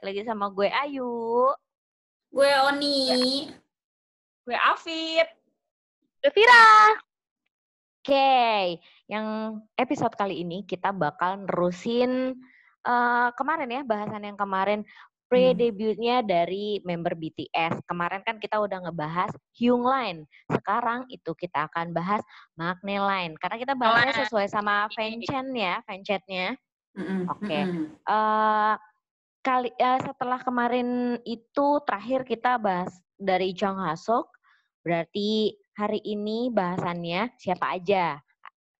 Balik lagi sama gue Ayu. Gue Oni. Gue Afid. Vira. Oke, yang episode kali ini kita bakal nerusin eh, kemarin ya bahasan yang kemarin pre-debutnya dari member BTS. Kemarin kan kita udah ngebahas Hyung Line. Sekarang itu kita akan bahas Magne Line. Karena kita bahasnya sesuai sama fanchat ya, fanchatnya. Mm-mm, Oke. mm-mm. eh kali eh, setelah kemarin itu terakhir kita bahas dari Jong Hasok, berarti hari ini bahasannya siapa aja?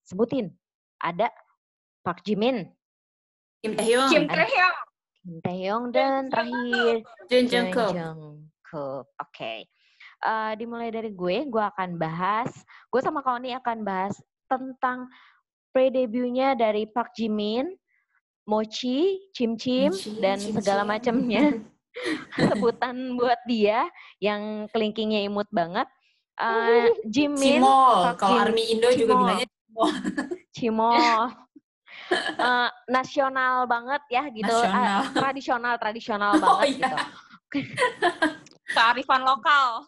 Sebutin. Ada Park Jimin, Kim Taehyung. Kim. Taehyung. Kim Taehyung, dan terakhir Jun Jung Jungkook. Jungkook. Oke. Eh, dimulai dari gue, gue akan bahas, gue sama Kaoni akan bahas tentang pre-debutnya dari Park Jimin, Mochi, Chim Chim, Mochi, dan Chim segala Chim. macamnya sebutan buat dia yang kelingkingnya imut banget. Eh, Jimin, Cimol. Kalau Army Indo juga Cimol. bilangnya Cimol. Cimol. Eh, nasional banget ya gitu, Nasional. tradisional tradisional Oh, banget iya. gitu. Kearifan lokal.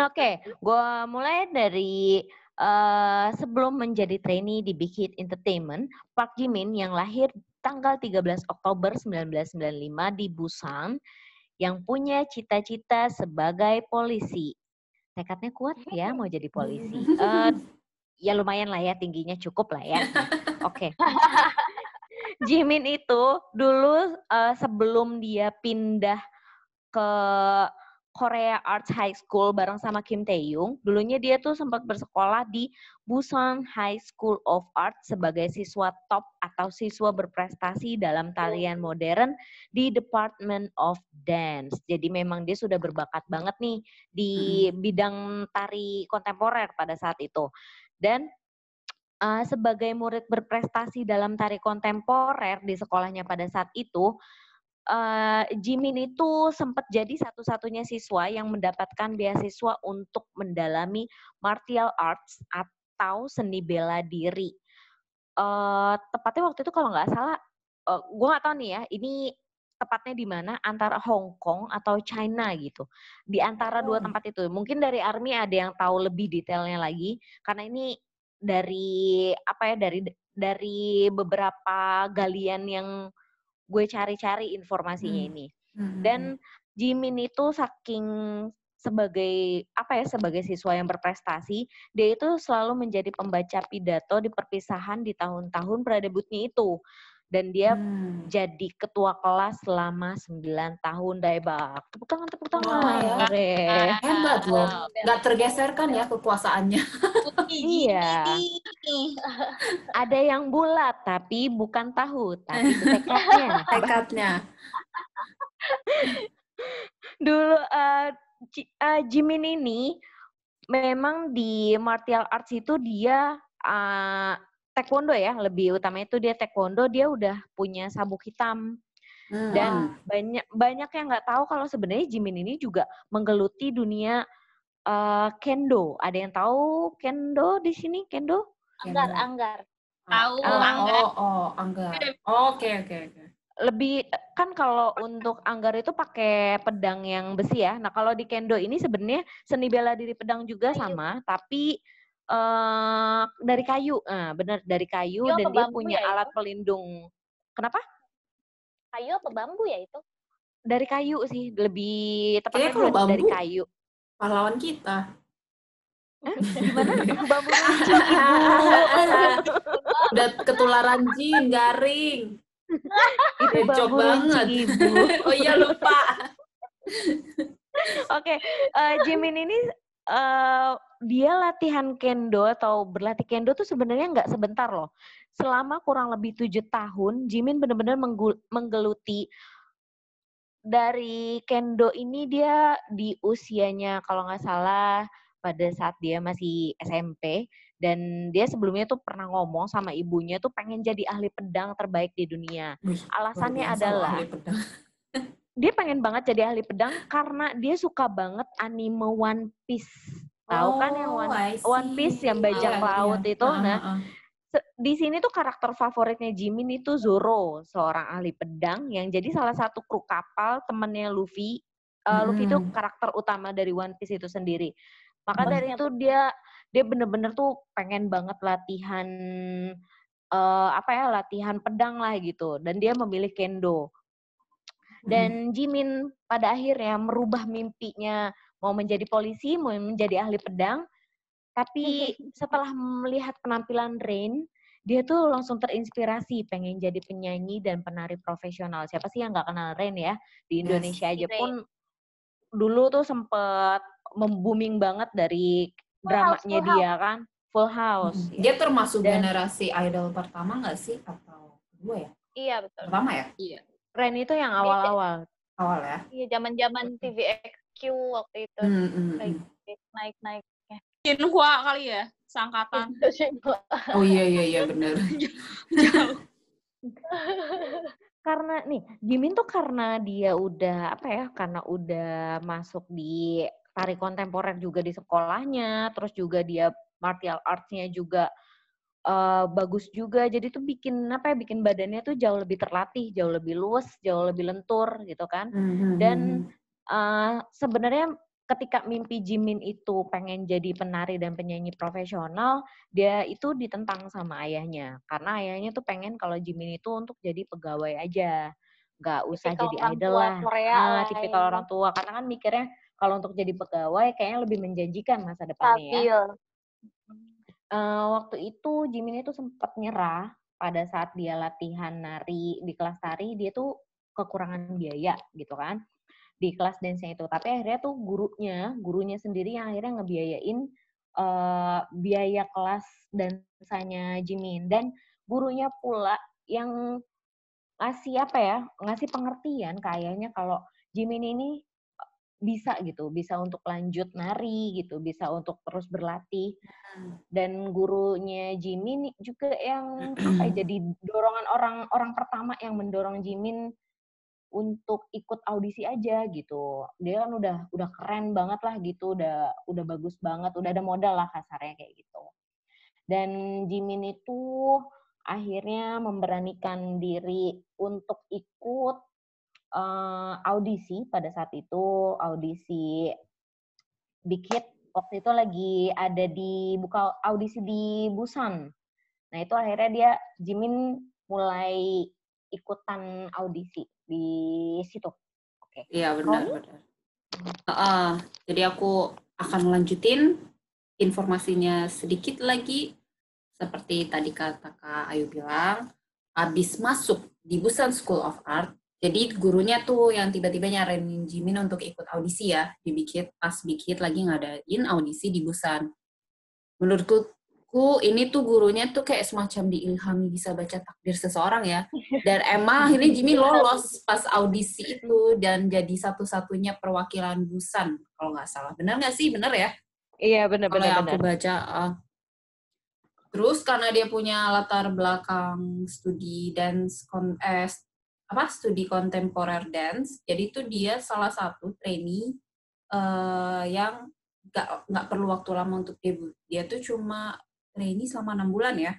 Oke, gua mulai dari eh, sebelum menjadi trainee di Big Hit Entertainment, Park Jimin yang lahir tanggal 13 Oktober 1995 di Busan, yang punya cita-cita sebagai polisi. Tekadnya kuat ya mau jadi polisi. Eh, ya lumayan lah ya tingginya cukup lah ya. Oke. Jimin itu dulu eh, sebelum dia pindah ke Korea Arts High School bareng sama Kim Taehyung, dulunya dia tuh sempat bersekolah di Busan High School of Art sebagai siswa top atau siswa berprestasi dalam tarian modern di Department of Dance. Jadi memang dia sudah berbakat banget nih di bidang tari kontemporer pada saat itu. Dan uh, sebagai murid berprestasi dalam tari kontemporer di sekolahnya pada saat itu, uh, Jimin itu sempat jadi satu-satunya siswa yang mendapatkan beasiswa untuk mendalami martial arts atau seni bela diri. Eh, tepatnya waktu itu kalau nggak salah, uh, gue nggak tahu nih ya, ini tepatnya di mana antara Hong Kong atau China gitu. Di antara dua Oh. tempat itu. Mungkin dari Army ada yang tahu lebih detailnya lagi karena ini dari apa ya dari dari beberapa galian yang gue cari-cari informasinya Hmm. ini. Mm-mm. Dan Jimin itu saking sebagai apa ya sebagai siswa yang berprestasi, dia itu selalu menjadi pembaca pidato di perpisahan di tahun-tahun pradebutnya itu. Dan dia Hmm. jadi ketua kelas selama 9 tahun Daebak. Tepuk tangan, tepuk tangan. Wah, ya. Ore. Hebat loh. Nggak tergeserkan ya kekuasaannya. Iya. Ada yang bulat tapi bukan tahu, tapi tekadnya. Tekadnya. Dulu eh, Ji- eh, Jimin ini memang di martial arts itu dia eh, taekwondo ya, lebih utama itu dia taekwondo, dia udah punya sabuk hitam. Hmm. Dan banyak banyak yang nggak tahu kalau sebenarnya Jimin ini juga menggeluti dunia eh, kendo. Ada yang tahu kendo di sini? Kendo? Anggar, anggar. Tahu, oh, Angga. Oh, oh, Angga. Oke, oke, oke. lebih kan kalau untuk anggar itu pakai pedang yang besi ya. Nah kalau di kendo ini sebenarnya seni bela diri pedang juga Kayu. sama, tapi eh dari kayu. Nah, benar dari kayu Kayu dan dia bambu punya ya itu? alat pelindung. Kenapa? Kayu apa bambu ya itu? Dari kayu sih, lebih tepatnya kalau dari- dari bambu- kayu. Pahlawan kita. Gimana? bambu Udah ketularan jin, garing. itu bambu banget. ibu. Oh iya lupa. Oke, eh, Jimin ini eh, dia latihan kendo atau berlatih kendo tuh sebenarnya nggak sebentar loh. Selama kurang lebih tujuh tahun, Jimin benar-benar menggeluti dari kendo ini dia di usianya kalau nggak salah pada saat dia masih SMP dan dia sebelumnya tuh pernah ngomong sama ibunya tuh pengen jadi ahli pedang terbaik di dunia. Wih, Alasannya adalah ahli pedang. dia pengen banget jadi ahli pedang karena dia suka banget anime One Piece. Tahu kan yang Oh, One, One Piece yang bajak Iya, laut iya. itu? Ah, Nah, ah, ah. di sini tuh karakter favoritnya Jimin itu Zoro, seorang ahli pedang yang jadi salah satu kru kapal temennya Luffy. Eh, Luffy itu Mm. karakter utama dari One Piece itu sendiri. Maka dari itu dia dia bener-bener tuh pengen banget latihan eh apa ya latihan pedang lah gitu dan dia memilih kendo. Dan Jimin pada akhirnya merubah mimpinya mau menjadi polisi, mau menjadi ahli pedang. Tapi setelah melihat penampilan Rain, dia tuh langsung terinspirasi pengen jadi penyanyi dan penari profesional. Siapa sih yang nggak kenal Rain ya? Di Yes. Indonesia aja Rain. pun dulu tuh sempet membooming banget dari Full House, dramanya Full dia kan. Full House. Mm. ya. Dia termasuk Dan- generasi idol pertama nggak sih atau kedua ya? Iya betul. Pertama ya? Rain itu yang awal-awal. Awal ya? Iya zaman-zaman TVXQ waktu itu Hmm, hmm, Baik. hmm. naik-naik. Xinhua kali ya, seangkatan. Oh iya iya iya benar. karena nih Jimin tuh karena dia udah apa ya karena udah masuk di tari kontemporer juga di sekolahnya terus juga dia martial arts-nya juga eh, bagus juga jadi tuh bikin apa ya bikin badannya tuh jauh lebih terlatih jauh lebih luas jauh lebih lentur gitu kan Hmm, Dan eh, sebenarnya ketika mimpi Jimin itu pengen jadi penari dan penyanyi profesional, dia itu ditentang sama ayahnya. Karena ayahnya tuh pengen kalau Jimin itu untuk jadi pegawai aja. Nggak usah Tipikal jadi idol lah. Korea Ah, lah tipikal ya. orang tua. Karena kan mikirnya kalau untuk jadi pegawai kayaknya lebih menjanjikan masa depannya ya. Eh, waktu itu Jimin itu sempat nyerah pada saat dia latihan nari di kelas tari dia tuh kekurangan biaya gitu kan di kelas dance-nya itu. Tapi akhirnya tuh gurunya gurunya sendiri yang akhirnya ngebiayain eh, biaya kelas dansanya Jimin. Dan gurunya pula yang ngasih apa ya ngasih pengertian kayaknya kalau Jimin ini bisa gitu bisa untuk lanjut nari gitu bisa untuk terus berlatih. Dan gurunya Jimin juga yang apa ya, jadi dorongan orang orang pertama yang mendorong Jimin untuk ikut audisi aja gitu. Dia kan udah udah keren banget lah gitu udah udah bagus banget udah ada modal lah kasarnya kayak gitu. Dan Jimin itu akhirnya memberanikan diri untuk ikut eh, audisi pada saat itu audisi Big Hit waktu itu lagi ada di buka audisi di Busan. Nah itu akhirnya dia Jimin mulai ikutan audisi di situ. Oke. Iya benar benar. Heeh, jadi aku akan lanjutin informasinya sedikit lagi seperti tadi kata Kak Ayu bilang habis masuk di Busan School of Art jadi gurunya tuh yang tiba-tiba nyaranin Jimin untuk ikut audisi ya. Di Big Hit pas Big Hit lagi ngadain audisi di Busan. Menurutku ku ini tuh gurunya tuh kayak semacam diilhami bisa baca takdir seseorang ya. Dan emang akhirnya Jimmy lolos pas audisi itu dan jadi satu-satunya perwakilan Busan kalau nggak salah. Benar nggak sih? Benar ya? Iya benar kalau benar yang aku baca ah. terus karena dia punya latar belakang studi dance kon eh, apa studi kontemporer dance jadi itu dia salah satu trainee eh, yang nggak nggak perlu waktu lama untuk debut dia tuh cuma trainee selama enam bulan ya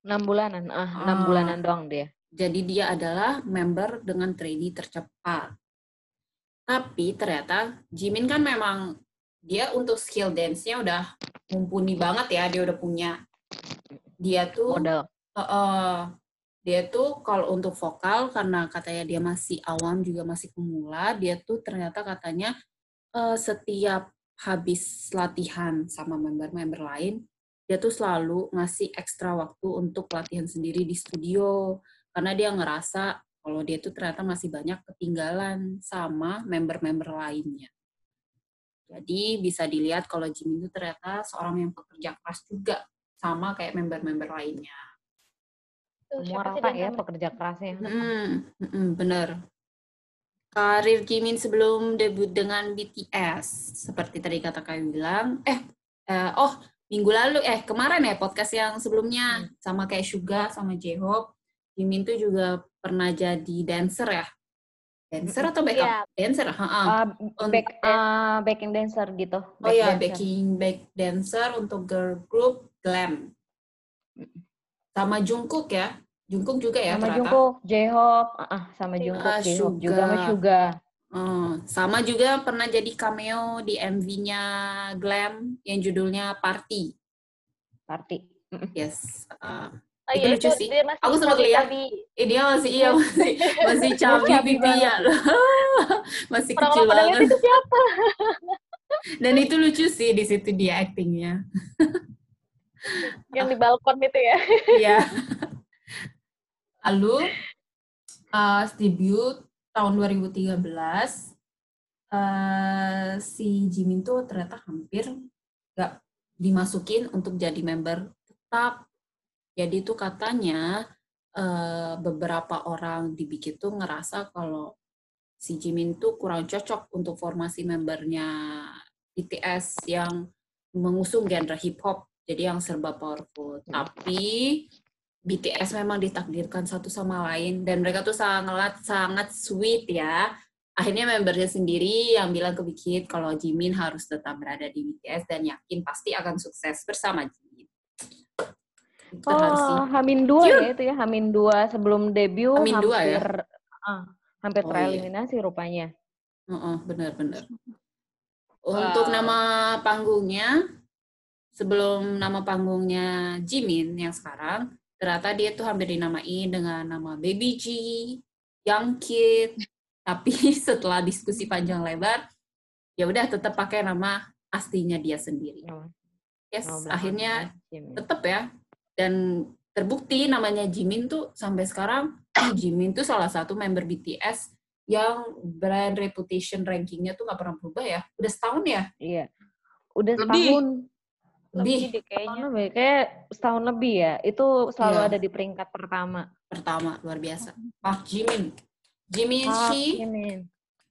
Enam bulanan, ah enam Ah. bulanan doang dia. Jadi dia adalah member dengan trainee tercepat. Tapi ternyata Jimin kan memang dia untuk skill dance-nya udah mumpuni banget ya, dia udah punya. Dia tuh Modal. eh, eh, dia tuh kalau untuk vokal karena katanya dia masih awam juga masih pemula, dia tuh ternyata katanya eh, setiap habis latihan sama member-member lain, dia tuh selalu ngasih ekstra waktu untuk latihan sendiri di studio karena dia ngerasa kalau dia tuh ternyata masih banyak ketinggalan sama member-member lainnya. Jadi bisa dilihat kalau Jimin itu ternyata seorang yang pekerja keras juga sama kayak member-member lainnya. Semua siapa rata ya pekerja kerasnya. Mm, mm, bener. Karir Jimin sebelum debut dengan BTS, seperti tadi kata Kayu bilang, eh, eh, oh minggu lalu, eh kemarin ya podcast yang sebelumnya sama kayak Suga sama J-Hope, Jimin tuh juga pernah jadi dancer ya, dancer atau backup? Iya. Dancer, ha Untuk- back, ah, backing dancer gitu. Oh back ya, dancer. backing back dancer untuk girl group Glam. Sama Jungkook ya. Jungkook juga ya sama ternyata. Jungkook, J-Hope, ah, ah, sama Jungkook, Ah, J-Hope juga sama Suga. Oh, sama juga pernah jadi cameo di MV-nya Glam yang judulnya Party. Party. Yes. Ah, Oh Itu iya, lucu itu sih. dia masih Aku sempat lihat. eh, dia masih iya masih masih cabi Cabi pipi ya. masih kecil pada lihat banget. itu siapa? Dan itu lucu sih di situ dia actingnya. Yang di balkon itu ya. Iya. Lalu uh, debut tahun 2013 eh si Jimin tuh ternyata hampir nggak dimasukin untuk jadi member tetap. Jadi tuh katanya eh, beberapa orang di Big tuh ngerasa kalau si Jimin tuh kurang cocok untuk formasi membernya BTS yang mengusung genre hip hop, jadi yang serba powerful. Tapi BTS memang ditakdirkan satu sama lain dan mereka tuh sangat sangat sweet ya. Akhirnya membernya sendiri yang bilang ke Big Hit kalau Jimin harus tetap berada di BTS dan yakin pasti akan sukses bersama Jimin. Itu harus sih. Oh, Hamin dua Cute. ya itu ya, Hamin dua sebelum debut Hamin dua ya? hampir ah, hampir Oh, iya. tereliminasi rupanya. Heeh, benar-benar. Untuk Wow. nama panggungnya, sebelum nama panggungnya Jimin yang sekarang, ternyata dia tuh hampir dinamain dengan nama Baby G, Young Kid. Tapi setelah diskusi panjang lebar, ya udah tetap pakai nama aslinya dia sendiri. Nama- Yes, belakang akhirnya ya, tetap ya. Dan terbukti namanya Jimin tuh sampai sekarang Jimin tuh salah satu member BTS yang brand reputation rankingnya tuh nggak pernah berubah ya. Udah setahun ya? Iya. Udah Lebih. setahun. Lebih Setahun kayaknya. lebih. Kayak setahun lebih ya. Itu selalu Iya. ada di peringkat pertama. pertama luar biasa. Park Jimin. Jimin Park Shi, Jimin.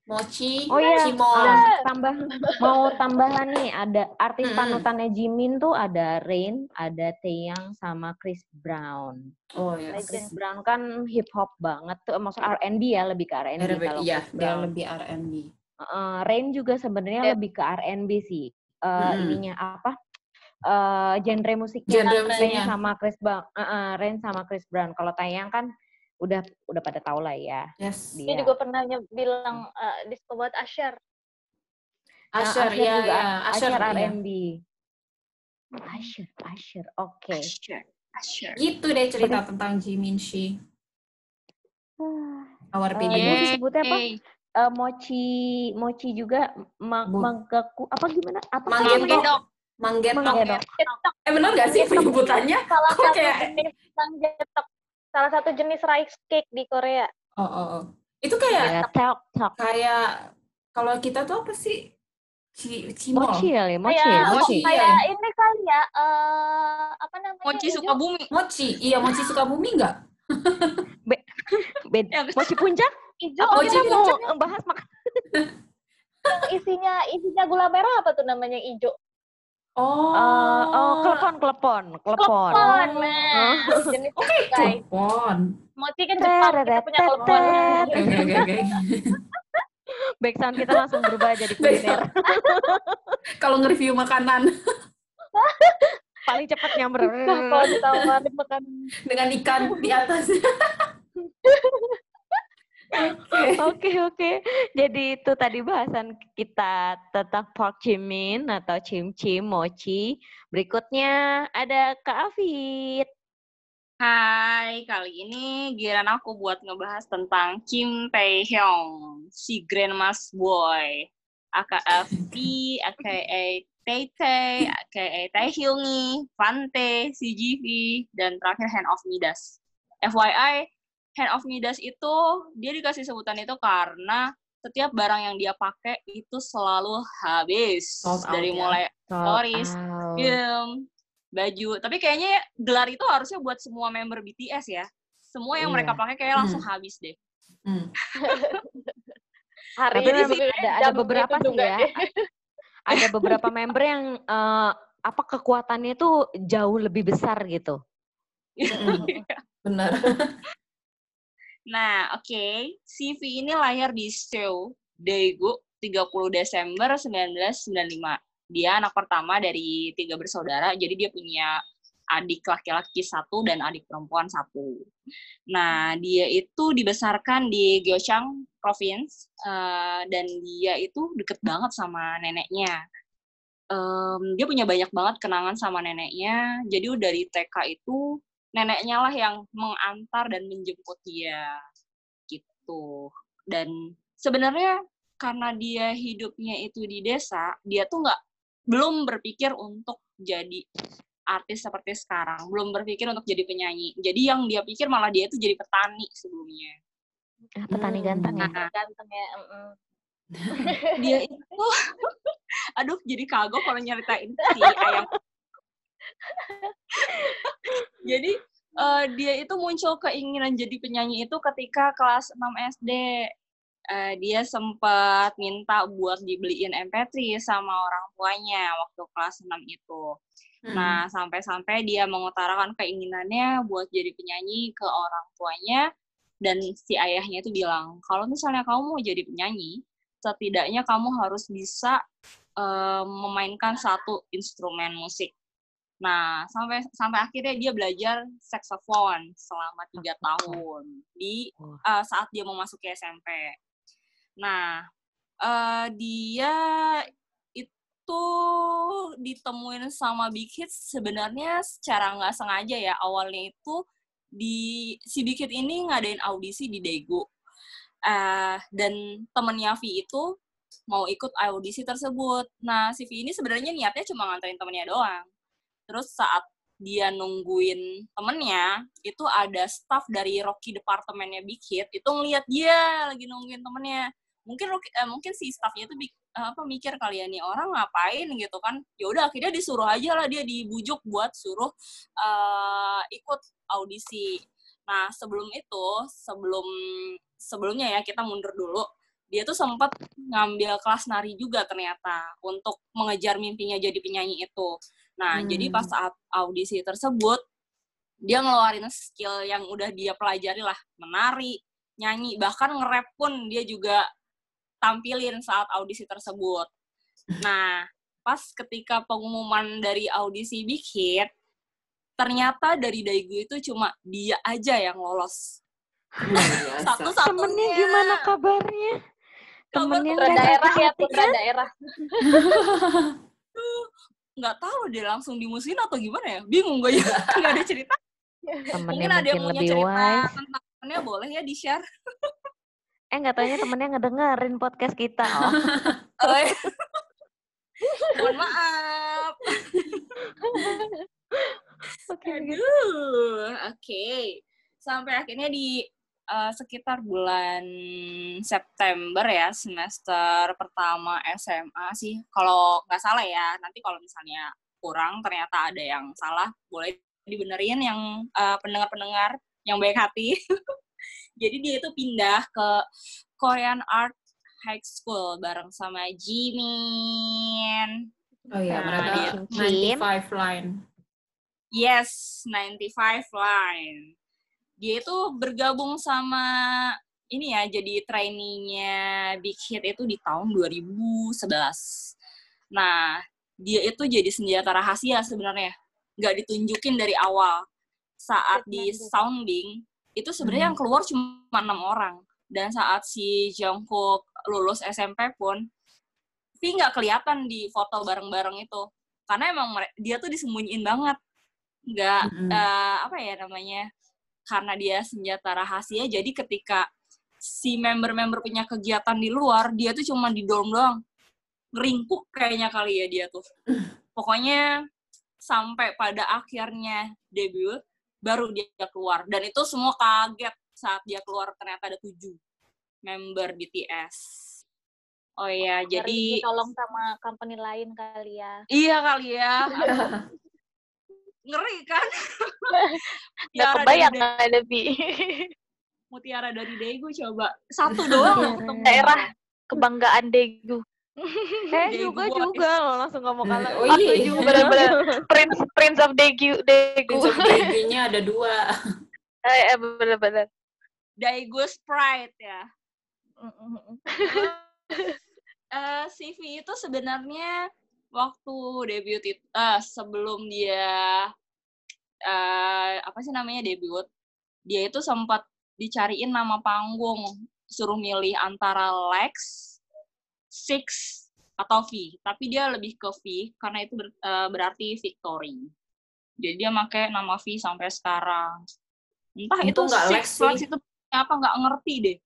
Mochi, Oh iya, ah, tambah mau tambahan nih ada artis Mm-mm. panutannya Jimin tuh ada Rain, ada Taeyang sama Chris Brown. Oh ya. Legend. Chris Brown kan hip hop banget tuh, maksud R&B ya lebih ke R&B kalau Iya, Chris Brown. lebih R&B. Eh, Rain juga sebenarnya Iya. lebih ke R&B sih. Eh, Mm-mm. ininya apa? Eh genre musiknya Genre Rain musiknya. sama Chris Brown. Eh, eh, Rain sama Chris Brown. Kalau Taeyang kan udah udah pada tahu lah ya Yes. Dia dia. juga pernah bilang uh, disco buat Asher. Nah, Asher, iya, juga iya. Asher, Asher iya. R&B. Asher, Asher, oke. Asher. Asher. Gitu deh cerita tentang Jimin Shi. Our Eh, opinion. dia disebutnya apa? Eh, mochi, mochi juga ma- Bu- manggaku apa gimana? Apa sih Manggetok. Manggetok. Manggetok. Manggetok. Eh bener gak sih penyebutannya? Salah Kok satu kayak- jenis manggetok. Salah satu jenis rice cake di Korea. Oh, oh, oh. Itu kayak Ya, tok, tok. kayak kalau kita tuh apa sih? Ci, cimol. Mochi kali, mochi, Kayak mochi. Iya. kayak ini kali ya eh apa namanya? Mochi hijau? Sukabumi. Mochi. Iya, mochi Sukabumi enggak? Bed- Ya, mochi puncak? Apa Mochi kita mau puncak. bahas makan? yang isinya isinya gula merah apa tuh namanya yang hijau? Oh. Eh, oh, klepon, klepon, klepon. Klepon. Jenis itu guys. Telepon. Mochi kan Jepang, kita punya klepon. Oke, oke, oke, oke. Backsound kita langsung berubah jadi kuliner. Kalau nge-review makanan Paling cepat nyamber. Kalau ditawarin makan dengan ikan di atas. Oke. Oke. Jadi itu tadi bahasan kita tentang pork jimin atau cim-cim mochi. Berikutnya ada Kak Afid. Hai, kali ini giliran aku buat ngebahas tentang Kim Tae Hyung, si Grandmas Boy, aka FP, aka Tay Tay, aka Tae Hyungi, Fante, CGV, dan terakhir Hand of Midas. FYI, Hand of Midas itu dia dikasih sebutan itu karena setiap barang yang dia pakai itu selalu habis Sold dari ya. mulai Stories. out. film, baju. Tapi kayaknya gelar itu harusnya buat semua member BTS ya. Semua yang Iya. mereka pakai kayak langsung Hmm. habis deh. Hmm. hari Tapi ini sih ada ada jam beberapa sih ya. deh. Ada beberapa member yang eh, apa kekuatannya itu jauh lebih besar gitu. Mm-mm. Benar. Nah, oke. CV ini lahir di Seoul, Daegu, 30 Desember 1995. Dia anak pertama dari tiga bersaudara, jadi dia punya adik laki-laki satu dan adik perempuan satu. Nah, dia itu dibesarkan di Gyeongsang Province uh, dan dia itu deket banget sama neneknya. Um, dia punya banyak banget kenangan sama neneknya. Jadi dari TK itu neneknya lah yang mengantar dan menjemput dia gitu. Dan sebenarnya karena dia hidupnya itu di desa, dia tuh nggak belum berpikir untuk jadi artis seperti sekarang, belum berpikir untuk jadi penyanyi. Jadi yang dia pikir malah dia itu jadi petani sebelumnya. Ah, petani ganteng ya. Nah, ganteng ya. mm -mm. dia itu aduh jadi kagok kalau nyeritain si ayam jadi uh, dia itu muncul keinginan jadi penyanyi itu ketika kelas 6 SD uh, dia sempat minta buat dibeliin MP3 sama orang tuanya waktu kelas 6 itu. Hmm. Nah, sampai-sampai dia mengutarakan keinginannya buat jadi penyanyi ke orang tuanya dan si ayahnya itu bilang, "Kalau misalnya kamu mau jadi penyanyi, setidaknya kamu harus bisa uh, memainkan satu instrumen musik." Nah, sampai sampai akhirnya dia belajar saxophone selama tiga tahun di uh, saat dia mau masuk ke SMP. Nah, uh, dia itu ditemuin sama Big Hit sebenarnya secara nggak sengaja ya. Awalnya itu di si Big Hit ini ngadain audisi di Daegu. Uh, dan temennya V itu mau ikut audisi tersebut. Nah, si V ini sebenarnya niatnya cuma nganterin temennya doang. Terus saat dia nungguin temennya, itu ada staff dari Rocky departemennya Big Hit, itu ngeliat dia lagi nungguin temennya. Mungkin uh, mungkin si staffnya itu uh, apa mikir kali ya nih orang ngapain? gitu kan. Ya udah akhirnya disuruh aja lah dia dibujuk buat suruh uh, ikut audisi. Nah sebelum itu sebelum sebelumnya ya kita mundur dulu. Dia tuh sempat ngambil kelas nari juga ternyata untuk mengejar mimpinya jadi penyanyi itu nah hmm. jadi pas saat audisi tersebut dia ngeluarin skill yang udah dia pelajari lah menari nyanyi bahkan nge-rap pun dia juga tampilin saat audisi tersebut. Nah, pas ketika pengumuman dari audisi Big Hit, ternyata dari Daegu itu cuma dia aja yang lolos. Satu-satunya. Temennya gimana kabarnya? Temennya putra daerah ya, putra kan? daerah. nggak tahu dia langsung dimusuhin atau gimana ya? Bingung gue ya. nggak ada cerita. Temennya mungkin ada yang punya cerita wise. tentang temennya boleh ya di-share. Eh nggak tanya temennya ngedengerin podcast kita. Oh. oh iya. Mohon maaf. Oke, okay, oke. Okay. Sampai akhirnya di uh, sekitar bulan September ya semester pertama SMA sih. Kalau nggak salah ya, nanti kalau misalnya kurang ternyata ada yang salah, boleh dibenerin yang uh, pendengar-pendengar yang baik hati. Jadi dia itu pindah ke Korean Art High School bareng sama Jimin. Oh iya, nah, mereka 95 line. Yes, 95 line. Dia itu bergabung sama ini ya, jadi trainingnya Big Hit itu di tahun 2011. Nah, dia itu jadi senjata rahasia sebenarnya. Nggak ditunjukin dari awal. Saat di sounding, itu sebenarnya hmm. yang keluar cuma enam orang dan saat si Jungkook lulus SMP pun V nggak kelihatan di foto bareng-bareng itu karena emang dia tuh disembunyiin banget nggak mm-hmm. uh, apa ya namanya karena dia senjata rahasia jadi ketika si member-member punya kegiatan di luar dia tuh cuma di dorm doang. Ngeringkuk kayaknya kali ya dia tuh. Pokoknya sampai pada akhirnya debut baru dia keluar. Dan itu semua kaget saat dia keluar ternyata ada tujuh member BTS oh ya jadi tolong sama company lain kali ya. Iya kali ya ngeri kan? Nggak kebayang ada bi mutiara dari Daegu coba. Satu doang daerah kebanggaan Daegu. Eh juga juga lo langsung ngomong kalah. Oh iya, juga. Benar-benar Prince Prince of Daegu Daegu. Prince of Daegu-nya ada dua. Eh, eh benar-benar. Daegu Sprite ya. uh, CV itu sebenarnya waktu debut itu uh, sebelum dia eh, apa sih namanya debut, dia itu sempat dicariin nama panggung, suruh milih antara Lex, Six, atau V. Tapi dia lebih ke V karena itu ber- eh, berarti victory. Jadi dia pakai nama V sampai sekarang. Entah itu nggak Six Flags itu apa nggak ngerti deh.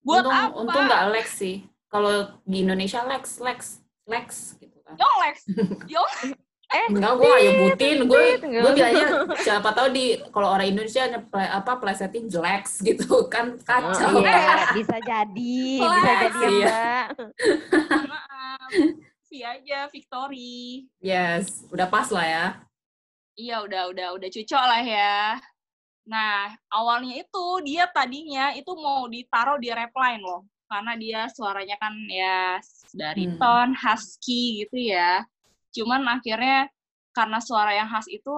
Buat untung, apa? untung nggak Lex sih. Kalau di Indonesia Lex, Lex, Lex gitu kan. Yo Lex, yo Enggak, gue gak nyebutin. Gue gue bilangnya siapa tahu di kalau orang Indonesia nyeple, apa plesetin Lex gitu kan Oh, kacau. iya, bisa jadi, bisa jadi ya, iya. Mbak. maaf. V aja victory. Yes, udah pas lah ya. Iya udah udah udah cocok lah ya. Nah awalnya itu dia tadinya itu mau ditaruh di repline loh, karena dia suaranya kan ya bariton, husky gitu ya. Cuman akhirnya karena suara yang khas itu,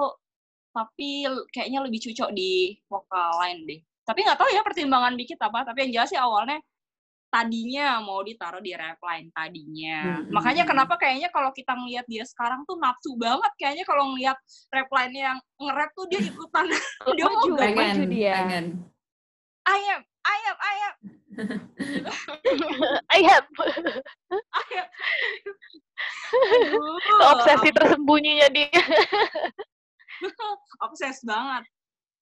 tapi kayaknya lebih cocok di vokal lain deh. Tapi nggak tahu ya pertimbangan dikit apa. Tapi yang jelas sih awalnya tadinya mau ditaruh di repline tadinya. Hmm, Makanya kenapa kayaknya kalau kita ngelihat dia sekarang tuh nafsu banget kayaknya kalau ngelihat repline yang nge-rap tuh dia ikutan dia mau maju Pengen, dia. pengen. ayam ayam ayam Ayam. ayam. Obsesi tersembunyinya dia. obses banget.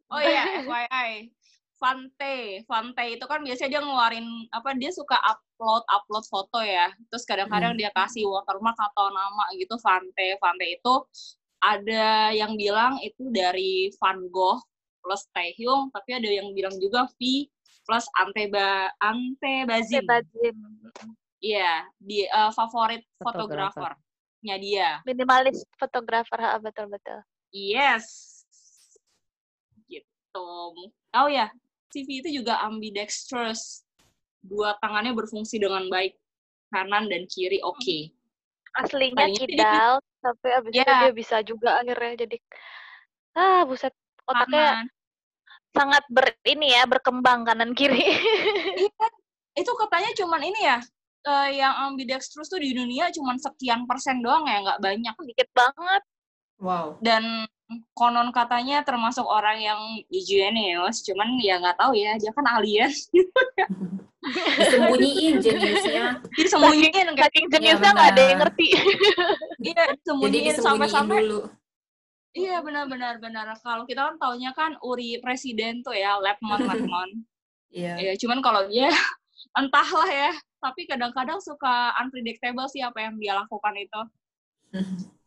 Oh iya, FYI. Fante, Fante itu kan biasanya dia ngeluarin apa dia suka upload upload foto ya. Terus kadang-kadang dia kasih watermark atau nama gitu Fante. Fante itu ada yang bilang itu dari Van Gogh plus Taehyung, tapi ada yang bilang juga V plus Anteba Antebazin. Sebazin. Iya, di eh, favorit Fotografer. fotografernya dia. Minimalis fotografer, ha, betul-betul. Yes. Gitu. Oh ya, CV itu juga ambidextrous. Dua tangannya berfungsi dengan baik. Kanan dan kiri oke. Aslinya Tadinya dia- kidal, tapi abis itu Ya. dia bisa juga akhirnya jadi ah buset otaknya Kanan. sangat ber ini ya berkembang kanan kiri. Iya. Itu katanya cuman ini ya, eh, yang ambidextrous tuh di dunia cuman sekian persen doang ya, nggak banyak. Dikit banget. Wow. Dan konon katanya termasuk orang yang genius, cuman ya nggak tahu ya, dia kan alien. Disembunyiin jeniusnya. Disembunyiin kayak Saking jeniusnya nggak ada yang ngerti. iya, disembunyiin disembunyiin sampai-sampai dulu. Iya benar-benar benar. Kalau kita kan taunya kan Uri presiden tuh ya, Lepmon Lepmon. Iya. ya, cuman kalau dia entahlah ya. Tapi kadang-kadang suka unpredictable sih apa yang dia lakukan itu.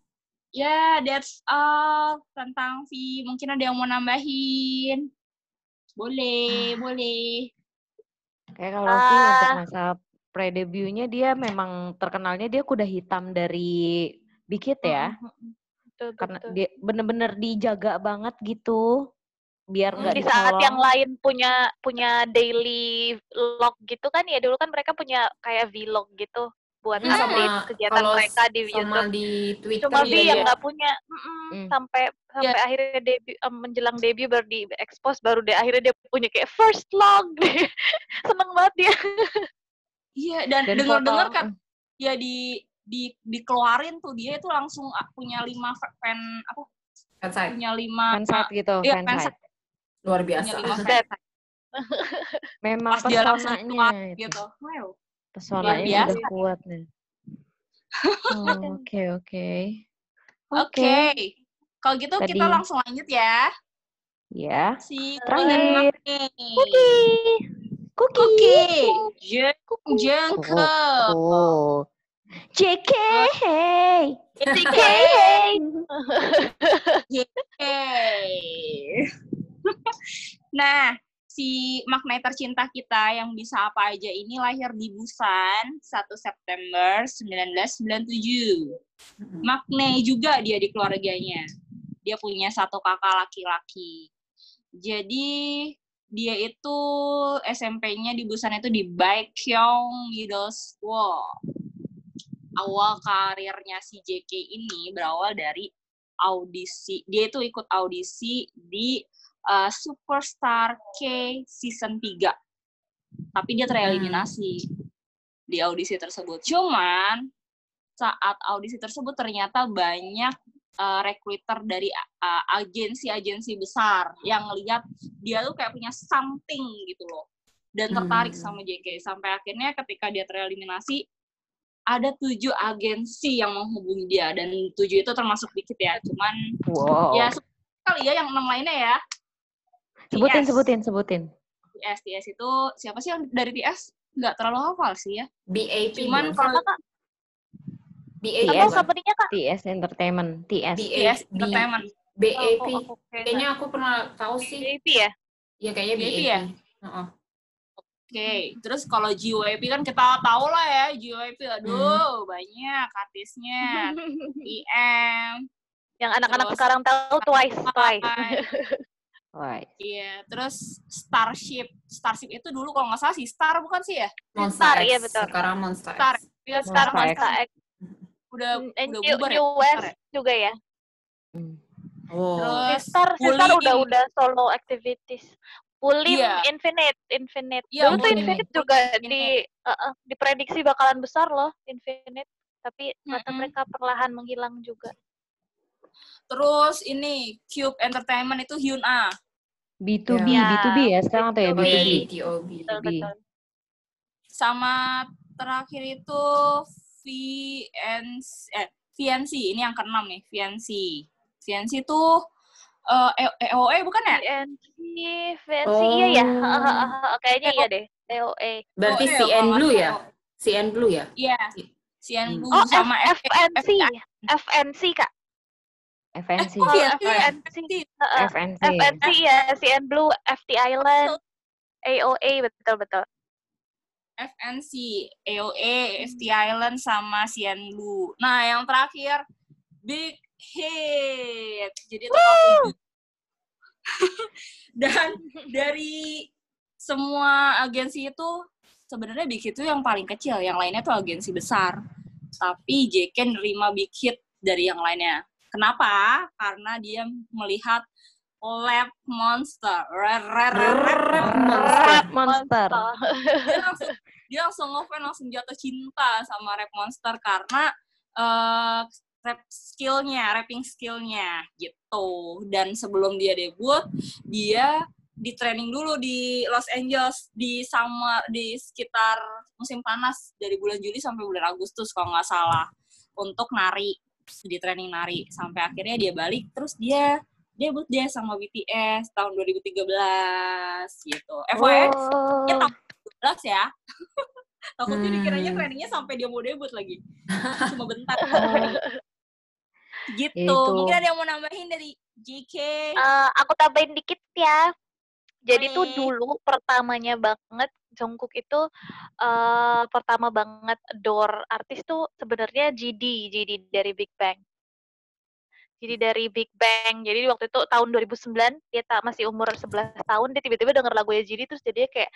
Ya, that's all tentang V. Mungkin ada yang mau nambahin. Boleh, boleh. Kayak kalau sih untuk Ah. masa pre-debutnya dia memang terkenalnya dia kuda hitam dari Big Hit ya. Betul, Karena betul. dia bener-bener dijaga banget gitu. Biar Hmm, nggak di saat yang lain punya punya daily log gitu kan ya dulu kan mereka punya kayak vlog gitu buat Hmm, update sama kegiatan mereka di Sama YouTube. di Twitter Cuma ya, yang ya. nggak punya mm-mm, Hmm. sampai sampai akhirnya debut em, menjelang debut baru di expose baru dia akhirnya dia punya kayak first log seneng banget dia Iya, dan, Dan dengar-dengar kan ya di di dikeluarin tuh dia itu langsung ah, punya lima fa- fan apa Fansite. punya lima fansite gitu, iya, fansite. Luar biasa. Memang pas dia langsung pesonanya itu. gitu. Wow. Pesonanya udah kuat nih. Oh, Oke, oke. Oke. Kalau gitu kita Tadi- langsung lanjut ya. Ya. Si Terakhir. Cookie. Cookie. Jeng jengkel. Oh. JK. Hey. Hey. Hey. nah, si makna tercinta kita yang bisa apa aja ini lahir di Busan 1 September 1997. Makne juga dia di keluarganya. Dia punya satu kakak laki-laki. Jadi dia itu SMP-nya di Busan itu di Baekhyung Middle School. Awal karirnya si JK ini berawal dari audisi. Dia itu ikut audisi di uh, Superstar K season 3. Tapi dia tereliminasi di audisi tersebut. Cuman saat audisi tersebut ternyata banyak uh, recruiter dari uh, agensi-agensi besar yang lihat dia tuh kayak punya something gitu loh dan tertarik Hmm. sama JK sampai akhirnya ketika dia tereliminasi ada tujuh agensi yang menghubungi dia dan tujuh itu termasuk dikit ya cuman Wow. ya kali ya yang enam lainnya ya sebutin, TS. sebutin, sebutin. TS TS itu siapa sih yang dari TS nggak terlalu hafal sih ya BAP. cuman kalau Kak, BAP. Atau company-nya Kak? TS Entertainment, TS. BAP. TS Entertainment BAP. Oh, oh, oke. Kayaknya aku pernah tahu sih. BAP ya? Ya kayaknya BAP BAP. ya? Heeh. Oke, terus kalau GYP kan kita tahu lah ya, GYP aduh banyak artisnya, IM, Yang anak-anak Terus- sekarang tahu Twice, Twice. Right. iya, terus Starship, Starship itu dulu kalau nggak salah si Star bukan sih ya? Monster Star, X. iya, betul. Sekarang Monster Star, X. ya Monster X. Monster Monster X. udah And udah New, bubar ya. New West ya? juga ya. Hmm. Oh. Terus Sister Bully udah udah solo activities. Pulim Iya. Infinite, Infinite. Iya, Dulu tuh. Infinite juga Infinite. di uh, uh, diprediksi bakalan besar loh Infinite. Tapi ternyata Mm-mm. mereka perlahan menghilang juga. Terus ini Cube Entertainment itu Hyun A. B2B, Ya. B2B ya sekarang tuh ya Oh iya, B2B. DOB. Betul, B. betul. sama terakhir itu VNC eh VNC ini yang keenam nih VNC VNC itu eh E- EOE bukan ya? VNC, VNC iya ya. Oh. Kayaknya iya deh. TOE. Berarti EOE CN kalau nggak Blue ya? CN Blue ya? Iya. CN Hmm. Blue Oh, sama F- F- FNC. FNC, Kak. FNC. Oh, iya, FNC. FNC. FNC ya, CN Blue, FT Island, AOA, betul-betul. FNC, EOE, FT Island sama CN Blue. Nah, yang terakhir Big Hit. Jadi total tujuh. Dan dari semua agensi itu sebenarnya Big Hit itu yang paling kecil, yang lainnya tuh agensi besar. Tapi JK nerima Big Hit dari yang lainnya. Kenapa? Karena dia melihat Lab Monster. Red, red, red, red, Rap red. Monster. Rap Monster. Dia langsung dia langsung ngefans, langsung jatuh cinta sama Rap Monster karena eh rap skillnya, rapping skillnya gitu. Dan sebelum dia debut, dia di training dulu di Los Angeles di sama di sekitar musim panas dari bulan Juli sampai bulan Agustus kalau nggak salah untuk nari di training nari sampai akhirnya dia balik terus dia debut dia sama BTS tahun 2013 gitu. FYI Oh. ya tahun 2012 ya. Takutnya Hmm. dikiranya trainingnya sampai dia mau debut lagi. Cuma bentar. Oh. gitu. Itu. Mungkin ada yang mau nambahin dari JK. Eh, aku tambahin dikit ya. Jadi tuh Boleh. dulu pertamanya banget Jungkook itu eh pertama banget adore artis tuh sebenarnya GD, GD dari Big Bang. Jadi dari Big Bang. Jadi waktu itu tahun 2009 dia tak masih umur 11 tahun dia tiba-tiba denger lagunya GD terus jadi kayak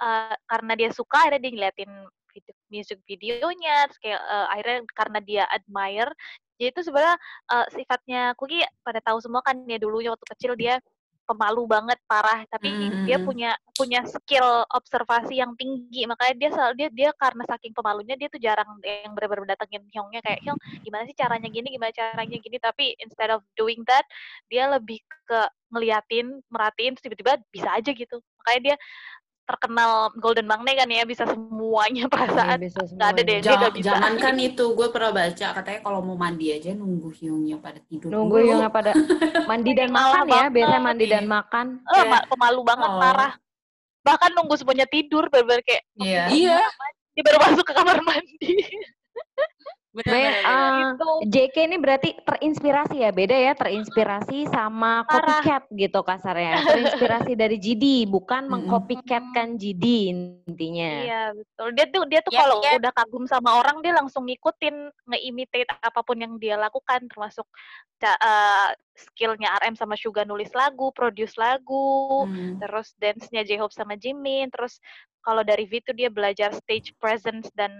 eh, karena dia suka akhirnya dia ngeliatin video, music videonya terus kayak eh, akhirnya karena dia admire jadi itu sebenarnya eh, sifatnya Kuki pada tahu semua kan ya dulunya waktu kecil dia pemalu banget parah. Tapi dia Hmm. punya punya skill observasi yang tinggi. Makanya dia selalu dia dia karena saking pemalunya dia tuh jarang yang benar-benar datengin Hyungnya. Kayak Hyung gimana sih caranya gini gimana caranya gini? Tapi instead of doing that dia lebih ke ngeliatin merhatiin terus tiba-tiba bisa aja gitu. Makanya dia terkenal golden magne kan ya bisa semuanya perasaan Iya, bisa nggak ada deh semuanya. dia Ja- nggak bisa Jangankan itu, gue pernah baca katanya kalau mau mandi aja nunggu hiungnya pada tidur Nunggu dulu. yang pada mandi dan Malah makan ya, biasanya banget. mandi dan makan. Eh, ma- pemalu banget Oh. parah bahkan nunggu semuanya tidur bener-bener kayak Iya. Iya. dia baru masuk ke kamar mandi Benar, Be- benar, benar. eh, gitu JK ini berarti terinspirasi ya, beda ya, terinspirasi sama Parah. copycat gitu kasarnya. Terinspirasi dari GD, bukan mengcopycatkan GD intinya. Iya betul. Dia tuh dia tuh Ya, kalau ya. udah kagum sama orang dia langsung ngikutin, nge-imitate apa pun yang dia lakukan termasuk eh, skillnya RM sama Suga nulis lagu, produce lagu, Hmm. terus dance-nya J-Hope sama Jimin, terus kalau dari V tuh dia belajar stage presence dan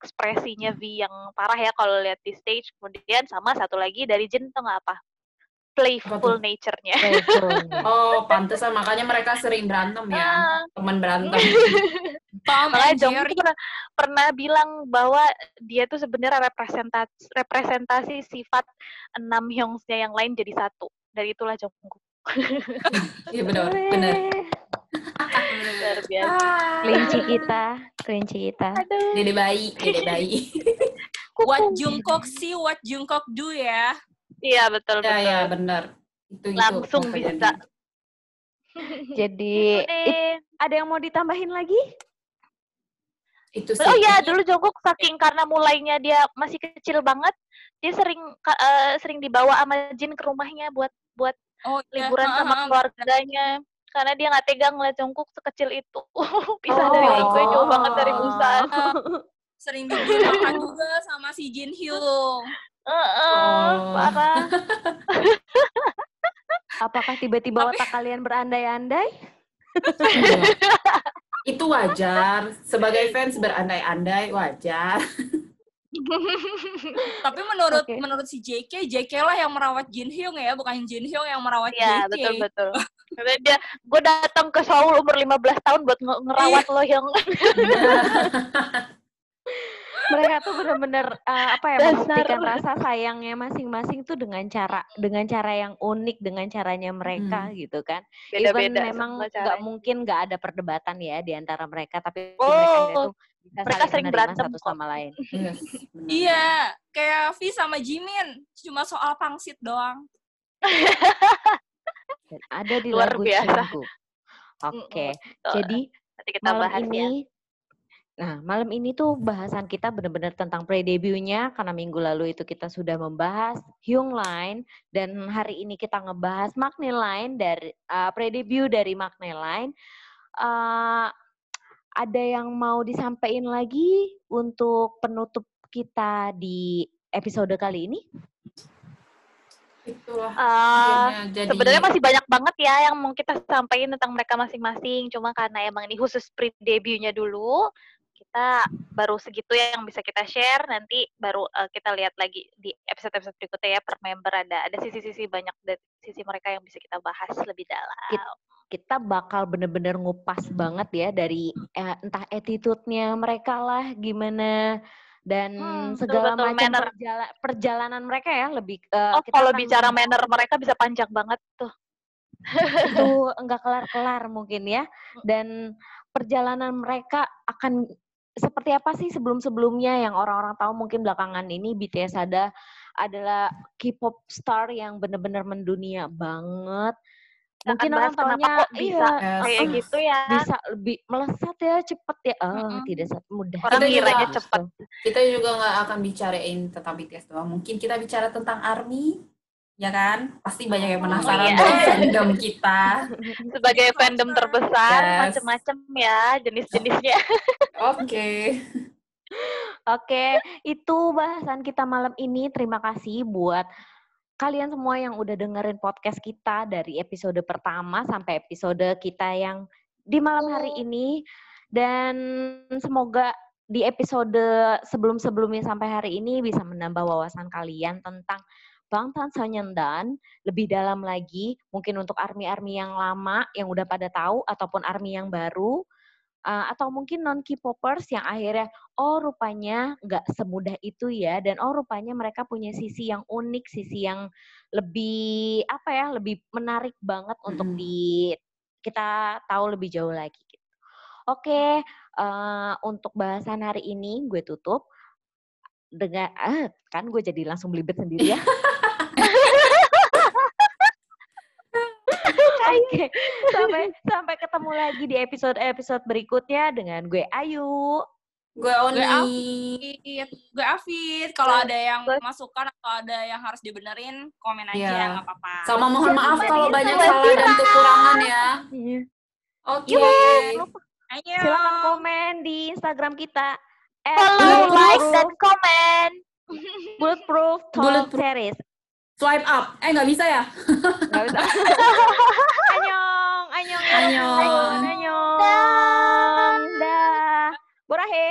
ekspresinya V yang parah ya kalau lihat di stage. Kemudian sama satu lagi dari Jin tuh nggak apa? Playful nature-nya. Oh, pantesan makanya mereka sering berantem ya. Ah, Teman berantem. Tom Makanya Jerry. tuh pernah, pernah bilang bahwa dia tuh sebenarnya representasi representasi sifat enam Hyungsnya yang lain jadi satu. Dari itulah Jongkook. Iya benar, benar. Luar biasa. Kelinci kita, kelinci kita. Aduh. Dede bayi, dede bayi. What Jungkook see, what Jungkook do ya. Iya betul Ya betul. ya benar. Itu itu Langsung yang bisa. Jadi it- ada yang mau ditambahin lagi? Itu sih. Oh iya, dulu Jongkook saking karena mulainya dia masih kecil banget, dia sering eh, sering dibawa sama Jin ke rumahnya buat buat Oh, iya. liburan sama keluarganya. Karena dia nggak tega ngeliat Jongkook sekecil itu. Pisah Oh. dari orang tua jauh banget dari Busan. Sering dibeli makan juga sama si Jin Hyung. Heeh, Oh. parah. Apakah tiba-tiba Tapi- otak kalian berandai-andai? Itu wajar. Sebagai fans berandai-andai wajar. Tapi menurut Oke. menurut si JK, JK lah yang merawat Jin Hyung ya, bukan Jin Hyung yang merawat Iya, JK. betul betul. Karena dia gue datang ke Seoul umur 15 tahun buat nge- ngerawat lo yang Mereka tuh bener-bener eh, apa ya Dasar. membuktikan rasa sayangnya masing-masing tuh dengan cara dengan cara yang unik dengan caranya mereka gitu kan. Even beda-beda memang semua nggak mungkin nggak ada perdebatan ya di antara mereka, tapi mereka Oh, tuh bisa mereka saling sering berantem satu kok. sama lain. Yes, benar. Iya, kayak V sama Jimin, cuma soal pangsit doang. Dan ada di Luar lagu biasa. Oke, Tuh, jadi nanti kita malam bahas ya. ini Nah, malam ini tuh bahasan kita benar-benar tentang pre-debutnya karena minggu lalu itu kita sudah membahas Hyung Line dan hari ini kita ngebahas Magne Line dari uh, pre-debut dari Magne Line. Uh, ada yang mau disampaikan lagi untuk penutup kita di episode kali ini? Itulah. Akhirnya jadi Sebenarnya masih banyak banget ya yang mau kita sampaikan tentang mereka masing-masing. Cuma karena emang ini khusus pre-debutnya dulu, kita baru segitu ya yang bisa kita share. Nanti baru eh, kita lihat lagi di episode-episode berikutnya ya per member ada ada sisi-sisi banyak dari sisi mereka yang bisa kita bahas lebih dalam. Kita bakal bener-bener ngupas banget ya dari eh, entah attitude-nya mereka lah gimana dan Hmm, segala betul-betul macam manner. perjala- perjalanan mereka ya lebih eh, Oh, kita kalau akan bicara manner mereka bisa panjang banget tuh. itu enggak kelar-kelar mungkin ya dan perjalanan mereka akan seperti apa sih sebelum-sebelumnya yang orang-orang tahu mungkin belakangan ini BTS ada adalah K-pop star yang benar-benar mendunia banget mungkin orang taunya kok bisa iya, Yes. kayak uh, gitu ya. bisa lebih melesat ya cepet ya oh Mm-mm. tidak se- mudah Orang juga- cepet. kita juga nggak akan bicarain tentang BTS doang. Mungkin kita bicara tentang ARMY, ya kan? Pasti banyak yang Oh, penasaran iya. dengan fandom kita. Sebagai fandom terbesar, Yes. macem-macem ya jenis-jenisnya. Oke. Oke, itu bahasan kita malam ini. Terima kasih buat kalian semua yang udah dengerin podcast kita dari episode pertama sampai episode kita yang di malam hari ini. Dan semoga di episode sebelum-sebelumnya sampai hari ini bisa menambah wawasan kalian tentang Bangtan Sonyeondan lebih dalam lagi, mungkin untuk army-army yang lama yang udah pada tahu ataupun army yang baru. Uh, atau mungkin non K-popers yang akhirnya oh rupanya nggak semudah itu ya dan oh rupanya mereka punya sisi yang unik sisi yang lebih apa ya lebih menarik banget untuk di kita tahu lebih jauh lagi gitu. Oke, eh, untuk bahasan hari ini gue tutup dengan ah, kan gue jadi langsung belibet sendiri ya. Oke, sampai sampai ketemu lagi di episode-episode berikutnya dengan gue Ayu. Gue Gue Oni. Gue Afid. Kalau ada yang gue- masukan atau ada yang harus dibenerin, komen aja, Iya. nggak apa-apa. Sama mohon maaf kalau banyak salah dan kekurangan ya. Oke. Ayo. Silakan komen di Instagram kita. Follow, like, dan komen. Bulletproof Talk Bulletproof. Series. Swipe up. Eh nggak bisa ya? Nggak bisa. anyong, anyong, Annyeong. anyong, anyong. Dah. Burahe.